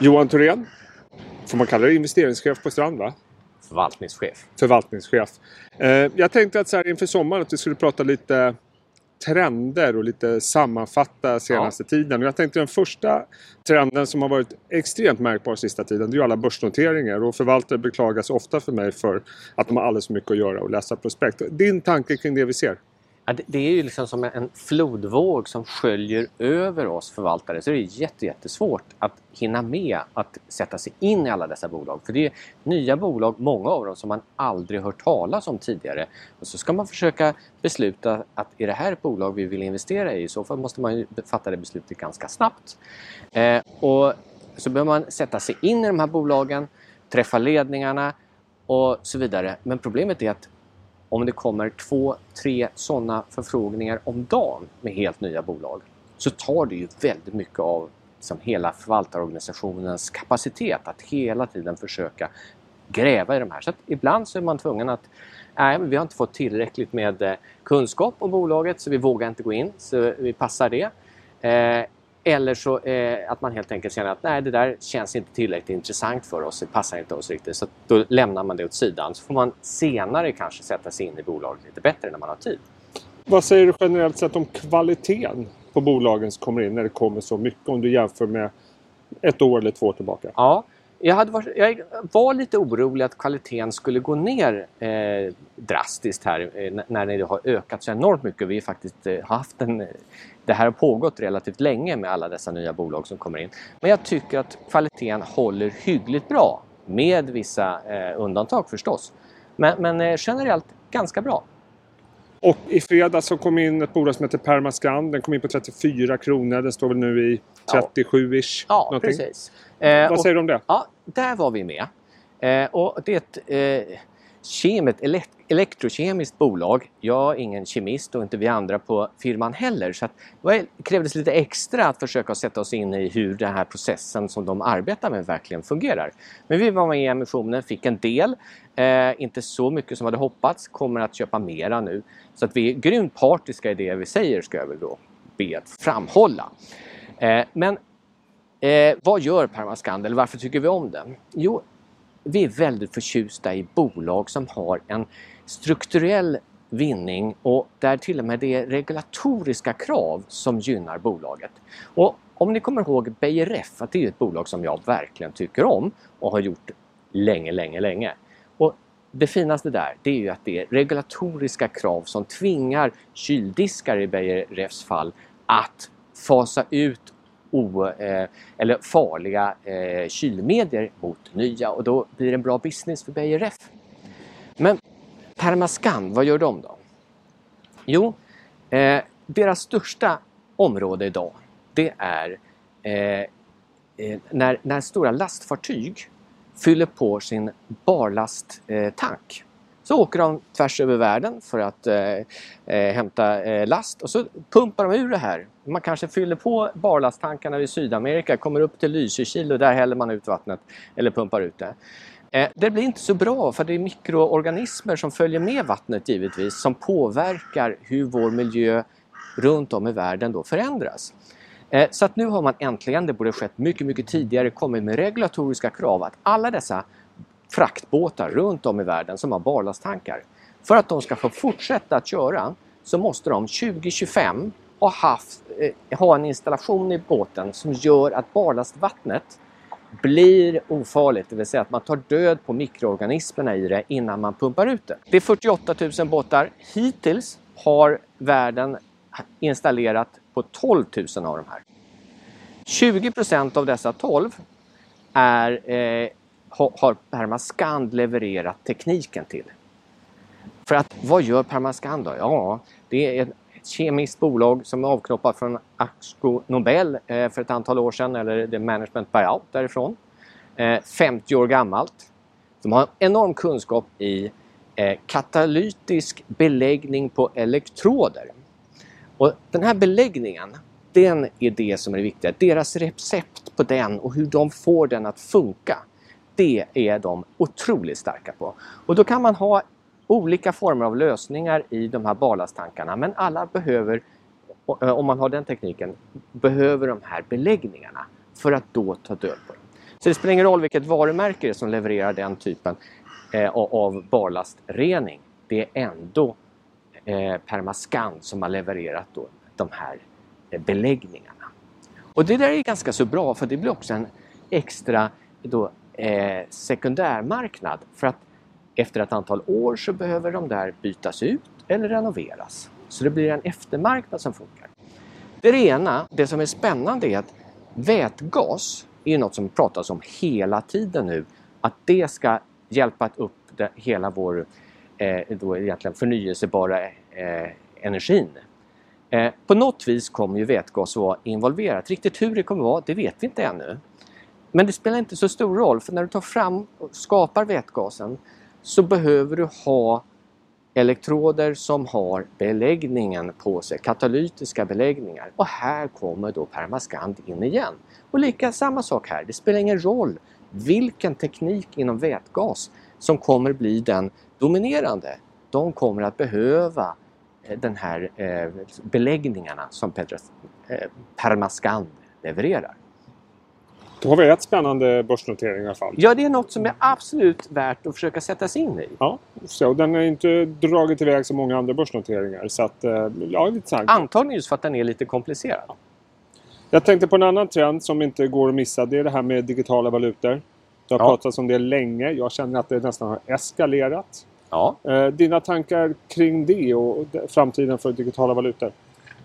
Johan Thorén, får man kalla dig investeringschef på Strand va? Förvaltningschef. Förvaltningschef. Eh, jag tänkte att så här inför sommaren att vi skulle prata lite trender och lite sammanfatta senaste ja. tiden. Och jag tänkte den första trenden som har varit extremt märkbar sista tiden det är ju alla börsnoteringar och förvaltare beklagas ofta för mig för att de har alldeles för mycket att göra och läsa prospekt. Din tanke kring det vi ser? Ja, det är ju liksom som en flodvåg som sköljer över oss förvaltare så det är jättesvårt att hinna med att sätta sig in i alla dessa bolag. För det är nya bolag, många av dem som man aldrig hört talas om tidigare. Och så ska man försöka besluta att är det här ett bolag vi vill investera i? I så fall måste man ju fatta det beslutet ganska snabbt. Eh, och så behöver man sätta sig in i de här bolagen, träffa ledningarna och så vidare. Men problemet är att om det kommer två, tre sådana förfrågningar om dagen med helt nya bolag så tar det ju väldigt mycket av liksom hela förvaltarorganisationens kapacitet att hela tiden försöka gräva i de här. Så ibland så är man tvungen att nej, vi har inte fått tillräckligt med eh, kunskap om bolaget så vi vågar inte gå in, så vi passar det. Eh, eller så eh, att man helt enkelt känner att nej, det där känns inte tillräckligt intressant för oss, det passar inte oss riktigt. Så då lämnar man det åt sidan. Så får man senare kanske sätta sig in i bolaget lite bättre när man har tid. Vad säger du generellt sett om kvaliteten på bolagen som kommer in när det kommer så mycket om du jämför med ett år eller två år tillbaka? Ja, jag, hade varit, jag var lite orolig att kvaliteten skulle gå ner eh, drastiskt här eh, när det har ökat så enormt mycket. Vi har faktiskt eh, haft en det här har pågått relativt länge med alla dessa nya bolag som kommer in. Men jag tycker att kvaliteten håller hyggligt bra. Med vissa eh, undantag förstås. Men, men eh, generellt ganska bra. Och i fredags så kom in ett bolag som heter Permascan. Den kom in på 34 kronor. Den står väl nu i 37-ish. Ja, någonting. precis. Eh, Vad säger du om det? Ja, där var vi med. Eh, och det är ett elektrokemiskt bolag. Jag är ingen kemist och inte vi andra på firman heller. Så det krävdes lite extra att försöka sätta oss in i hur den här processen som de arbetar med verkligen fungerar. Men vi var med i emissionen, fick en del. Eh, inte så mycket som hade hoppats, kommer att köpa mera nu. Så att vi är grymt partiska i det vi säger ska jag väl då be att framhålla. Eh, men eh, vad gör Permascand eller varför tycker vi om den? Jo, vi är väldigt förtjusta i bolag som har en strukturell vinning och där till och med det är regulatoriska krav som gynnar bolaget. Och om ni kommer ihåg Beijer Ref, att det är ett bolag som jag verkligen tycker om och har gjort länge, länge, länge. Och det finaste där, det är ju att det är regulatoriska krav som tvingar kyldiskar i Beijer Refs fall att fasa ut o, eh, eller farliga eh, kylmedier mot nya och då blir det en bra business för Beijer Ref. Men Permascan, vad gör de då? Jo, eh, deras största område idag det är eh, eh när, när stora lastfartyg fyller på sin barlasttank så åker de tvärs över världen för att eh, eh, hämta eh, last och så pumpar de ur det här. Man kanske fyller på barlasttankarna i Sydamerika, kommer upp till Lysekil och där häller man ut vattnet eller pumpar ut det. Eh, det blir inte så bra för det är mikroorganismer som följer med vattnet givetvis som påverkar hur vår miljö runt om i världen då förändras. Eh, så att nu har man äntligen, det borde skett mycket, mycket tidigare, kommit med regulatoriska krav att alla dessa fraktbåtar runt om i världen som har barlasttankar. För att de ska få fortsätta att köra så måste de 2025 ha, haft, eh, ha en installation i båten som gör att barlastvattnet blir ofarligt, det vill säga att man tar död på mikroorganismerna i det innan man pumpar ut det. Det är 48 000 båtar. Hittills har världen installerat på 12 000 av de här. 20% av dessa 12 är eh, har Permascand levererat tekniken till. För att vad gör Permascand då? Ja, det är ett kemiskt bolag som är avknoppat från Axco Nobel eh, för ett antal år sedan, eller det management buyout därifrån. Eh, 50 år gammalt. De har enorm kunskap i eh, katalytisk beläggning på elektroder. Och den här beläggningen, den är det som är det viktiga. Deras recept på den och hur de får den att funka det är de otroligt starka på. Och då kan man ha olika former av lösningar i de här barlasttankarna men alla behöver, eh, om man har den tekniken, behöver de här beläggningarna för att då ta död på dem. Så det spelar ingen roll vilket varumärke som levererar den typen eh, av barlastrening. Det är ändå eh, som har levererat då de här eh, beläggningarna. Och det där är ganska så bra för det blir också en extra då, eh, sekundärmarknad för att efter ett antal år så behöver de där bytas ut eller renoveras. Så det blir en eftermarknad som funkar. Det ena, det som är spännande är att vätgas är något som pratas om hela tiden nu. Att det ska hjälpa upp det, hela vår eh, då egentligen förnyelsebara eh, energin. Eh, på något vis kommer ju vätgas vara involverat. Riktigt hur det kommer vara, det vet vi inte ännu. Men det spelar inte så stor roll för när du tar fram och skapar vätgasen så behöver du ha elektroder som har beläggningen på sig, katalytiska beläggningar. Och här kommer då Permascand in igen. Och lika samma sak här, det spelar ingen roll vilken teknik inom vätgas som kommer bli den dominerande. De kommer att behöva eh, den här eh, beläggningarna som eh, Permascand levererar. Då har vi ett spännande börsnotering i alla fall. Ja, det är något som är absolut värt att försöka sätta sig in i. Ja, så den har inte dragit iväg så många andra börsnoteringar. Så att, eh, ja, lite sant. Antagligen just för att den är lite komplicerad. Jag tänkte på en annan trend som inte går att missa. Det är det här med digitala valutor. Det har ja. pratats om det länge. Jag känner att det nästan har eskalerat. Ja. Eh, dina tankar kring det och framtiden för digitala valutor?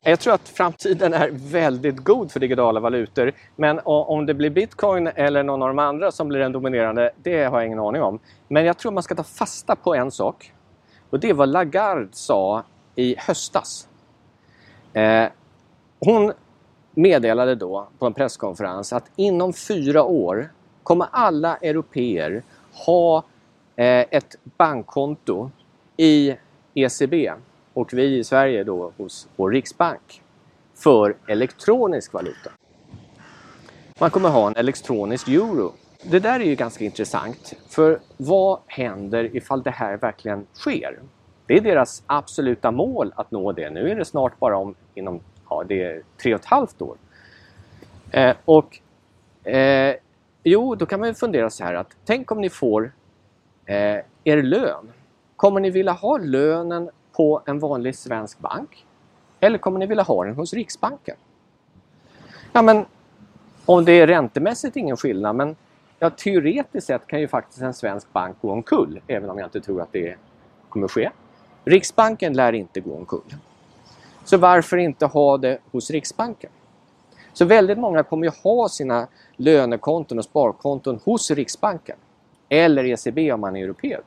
Jag tror att framtiden är väldigt god för digitala valutor. Men om det blir bitcoin eller någon av de andra som blir den dominerande, det har jag ingen aning om. Men jag tror man ska ta fasta på en sak. Och det är vad Lagarde sa i höstas. Eh, hon meddelade då på en presskonferens att inom fyra år kommer alla europeer ha eh, ett bankkonto i ECB och vi i Sverige då hos vår Riksbank för elektronisk valuta. Man kommer ha en elektronisk euro. Det där är ju ganska intressant, för vad händer ifall det här verkligen sker? Det är deras absoluta mål att nå det. Nu är det snart bara om inom ja, det är tre och ett halvt år. Eh, och eh, Jo, då kan man ju fundera så här att tänk om ni får eh, er lön. Kommer ni vilja ha lönen på en vanlig svensk bank? Eller kommer ni vilja ha den hos Riksbanken? Ja, men om det är räntemässigt ingen skillnad, men ja, teoretiskt sett kan ju faktiskt en svensk bank gå omkull, även om jag inte tror att det kommer ske. Riksbanken lär inte gå omkull. Så varför inte ha det hos Riksbanken? Så väldigt många kommer ju ha sina lönekonton och sparkonton hos Riksbanken. Eller ECB om man är europé.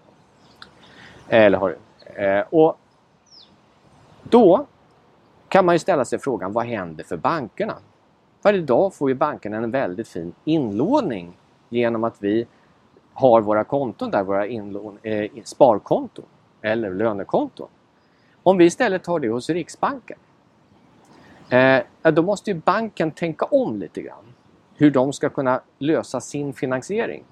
Eller har, eh, och då kan man ju ställa sig frågan, vad händer för bankerna? För idag får ju bankerna en väldigt fin inlåning genom att vi har våra konton där, våra inlån, eh, sparkonton eller lönekonton. Om vi istället tar det hos Riksbanken, eh, då måste ju banken tänka om lite grann. Hur de ska kunna lösa sin finansiering.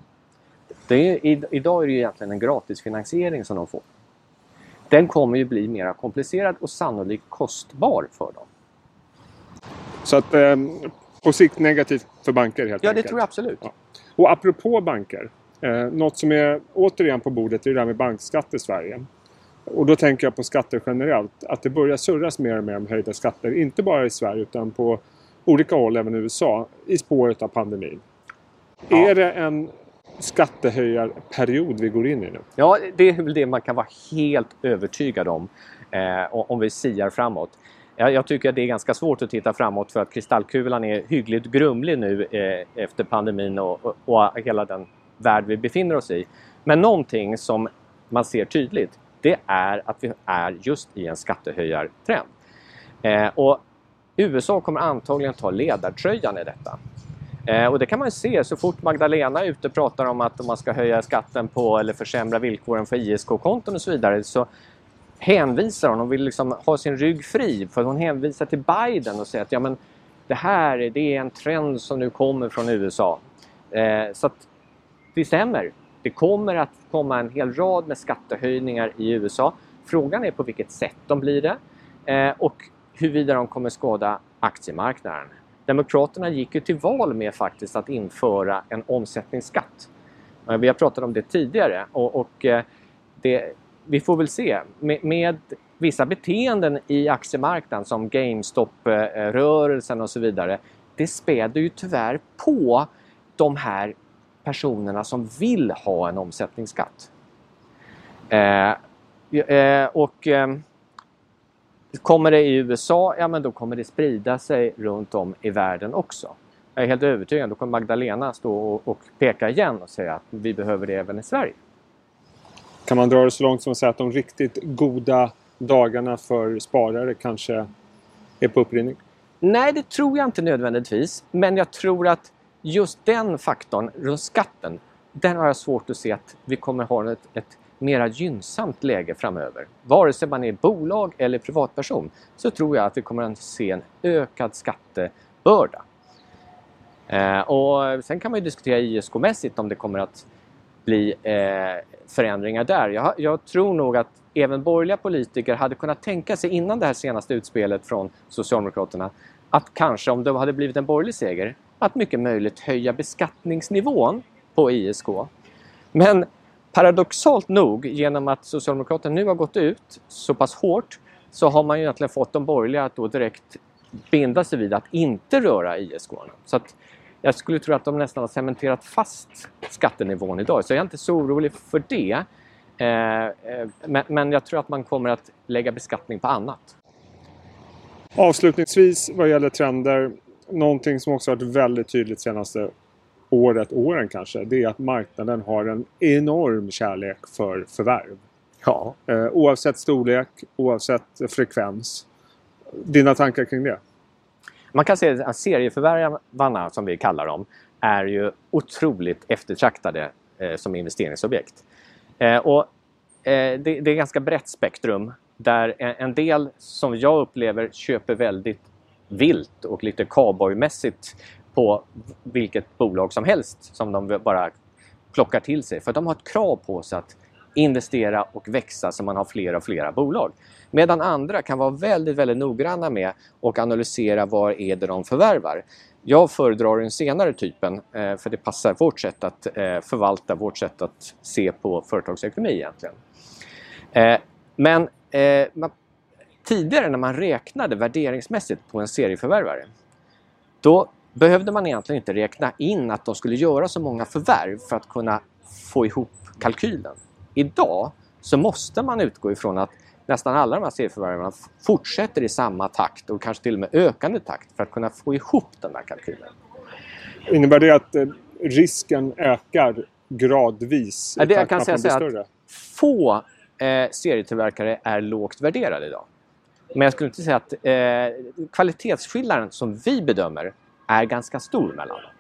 Det är, idag är det ju egentligen en gratisfinansiering som de får den kommer ju bli mer komplicerad och sannolikt kostbar för dem. Så att eh, på sikt negativt för banker helt ja, enkelt? Ja, det tror jag absolut. Ja. Och apropå banker. Eh, något som är återigen på bordet är det där med bankskatt i Sverige. Och då tänker jag på skatter generellt. Att det börjar surras mer och mer om höjda skatter. Inte bara i Sverige utan på olika håll även i USA i spåret av pandemin. Ja. Är det en skattehöjarperiod vi går in i nu? Ja, det är väl det man kan vara helt övertygad om eh, om vi siar framåt. Jag, jag tycker att det är ganska svårt att titta framåt för att kristallkulan är hyggligt grumlig nu eh, efter pandemin och, och, och hela den värld vi befinner oss i. Men någonting som man ser tydligt, det är att vi är just i en skattehöjartrend. Eh, och USA kommer antagligen ta ledartröjan i detta. Eh, och det kan man se så fort Magdalena är ute och pratar om att man ska höja skatten på eller försämra villkoren för ISK-konton och så vidare så hänvisar hon, hon vill liksom ha sin rygg fri för hon hänvisar till Biden och säger att ja, men det här det är en trend som nu kommer från USA. Eh, så att det stämmer. Det kommer att komma en hel rad med skattehöjningar i USA. Frågan är på vilket sätt de blir det eh, och huruvida de kommer skada aktiemarknaden. Demokraterna gick ju till val med faktiskt att införa en omsättningsskatt. Eh, vi har pratat om det tidigare och, och eh, det, vi får väl se. Med, med, vissa beteenden i aktiemarknaden som GameStop-rörelsen och så vidare. Det späder ju tyvärr på de här personerna som vill ha en omsättningsskatt. Eh, eh, och eh, Kommer det i USA, ja men då kommer det sprida sig runt om i världen också. Jag är helt övertygad, då kommer Magdalena stå och, och peka igen och säga att vi behöver det även i Sverige. Kan man dra det så långt som att säga att de riktigt goda dagarna för sparare kanske är på upprinning? Nej, det tror jag inte nödvändigtvis. Men jag tror att just den faktorn runt skatten, den har jag svårt att se att vi kommer ha ett, ett mera gynnsamt läge framöver. Vare sig man är bolag eller privatperson så tror jag att vi kommer att se en ökad skattebörda. Eh, och sen kan man ju diskutera ISK-mässigt om det kommer att bli eh, förändringar där. Jag, jag, tror nog att även borgerliga politiker hade kunnat tänka sig innan det här senaste utspelet från Socialdemokraterna att kanske om det hade blivit en borgerlig seger att mycket möjligt höja beskattningsnivån på ISK. Men paradoxalt nog, genom att Socialdemokraterna nu har gått ut så pass hårt så har man ju egentligen fått de borgerliga att då direkt binda sig vid att inte röra ISK. Så att jag skulle tro att de nästan har cementerat fast skattenivån idag, så jag är inte så orolig för det. Eh, eh, men jag tror att man kommer att lägga beskattning på annat. Avslutningsvis vad gäller trender, någonting som också varit väldigt tydligt senaste året, åren kanske, det är att marknaden har en enorm kärlek för förvärv. Ja. Eh, oavsett storlek, oavsett frekvens. Dina tankar kring det? Man kan säga att serieförvärvarna, som vi kallar dem, är ju otroligt eftertraktade eh, som investeringsobjekt. Eh, och, eh, det, det, är ett ganska brett spektrum där en, en, del som jag upplever köper väldigt vilt och lite cowboymässigt på vilket bolag som helst som de bara plockar till sig. För de har ett krav på sig att investera och växa så man har flera och flera bolag. Medan andra kan vara väldigt, väldigt noggranna med och analysera vad är det de förvärvar. Jag föredrar den senare typen eh, för det passar vårt sätt att eh, förvalta, vårt sätt att se på företagsekonomi egentligen. Eh, men tidigare när man räknade värderingsmässigt på en serieförvärvare då behövde man egentligen inte räkna in att de skulle göra så många förvärv för att kunna få ihop kalkylen. Idag så måste man utgå ifrån att nästan alla de här serieförvärvarna fortsätter i samma takt och kanske till och med ökande takt för att kunna få ihop den här kalkylen. Innebär det att eh, risken ökar gradvis? Ja, det jag kan säga är att få eh, serietillverkare är lågt värderade idag. Men jag skulle inte säga att eh, kvalitetsskillnaden som vi bedömer är ganska stor mellan dem.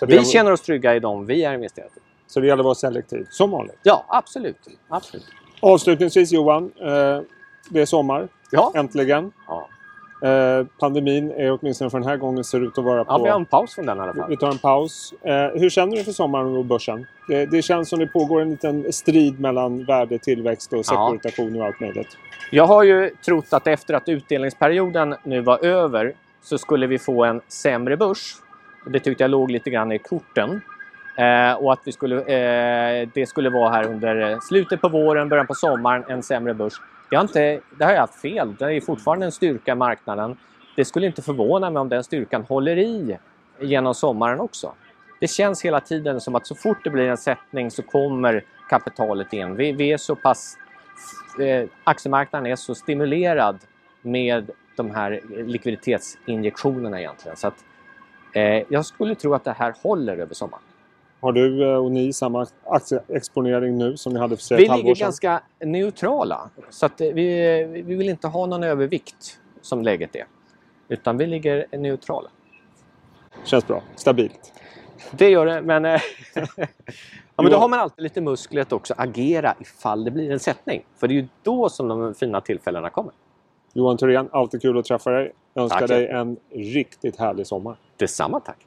vi gäller... känner oss trygga i dem vi är investerade i. Så det gäller att vara selektiv, som vanligt? Ja, absolut. absolut. Avslutningsvis Johan, eh, det är sommar. Ja. Äntligen. Ja. Eh, pandemin är åtminstone för den här gången ser ut att vara på... Ja, vi har en paus från den i alla fall. Vi tar en paus. Eh, hur känner du för sommaren och börsen? Det, det, känns som det pågår en liten strid mellan värde, tillväxt och sekuritation ja. och allt möjligt. Jag har ju trott att efter att utdelningsperioden nu var över så skulle vi få en sämre börs. Det tyckte jag låg lite grann i korten. Eh, och att vi skulle, eh, det skulle vara här under eh, slutet på våren, början på sommaren, en sämre börs. Det har, inte, det har jag haft fel. Det är fortfarande en styrka i marknaden. Det skulle inte förvåna mig om den styrkan håller i genom sommaren också. Det känns hela tiden som att så fort det blir en sättning så kommer kapitalet in. Vi, vi är så pass... Eh, aktiemarknaden är så stimulerad med de här likviditetsinjektionerna egentligen. Så att, eh, jag skulle tro att det här håller över sommaren. Har du eh, och ni samma aktieexponering nu som ni hade för ett Vi ligger ganska neutrala. Så att eh, vi, vi vill inte ha någon övervikt som läget är. Utan vi ligger neutrala. Känns bra. Stabilt. Det gör det, men, eh, ja, men då har man alltid lite muskler att också agera ifall det blir en sättning. För det är ju då som de fina tillfällena kommer. Johan Thorén, alltid kul att träffa dig. Jag önskar tack. dig en riktigt härlig sommar. Detsamma tack.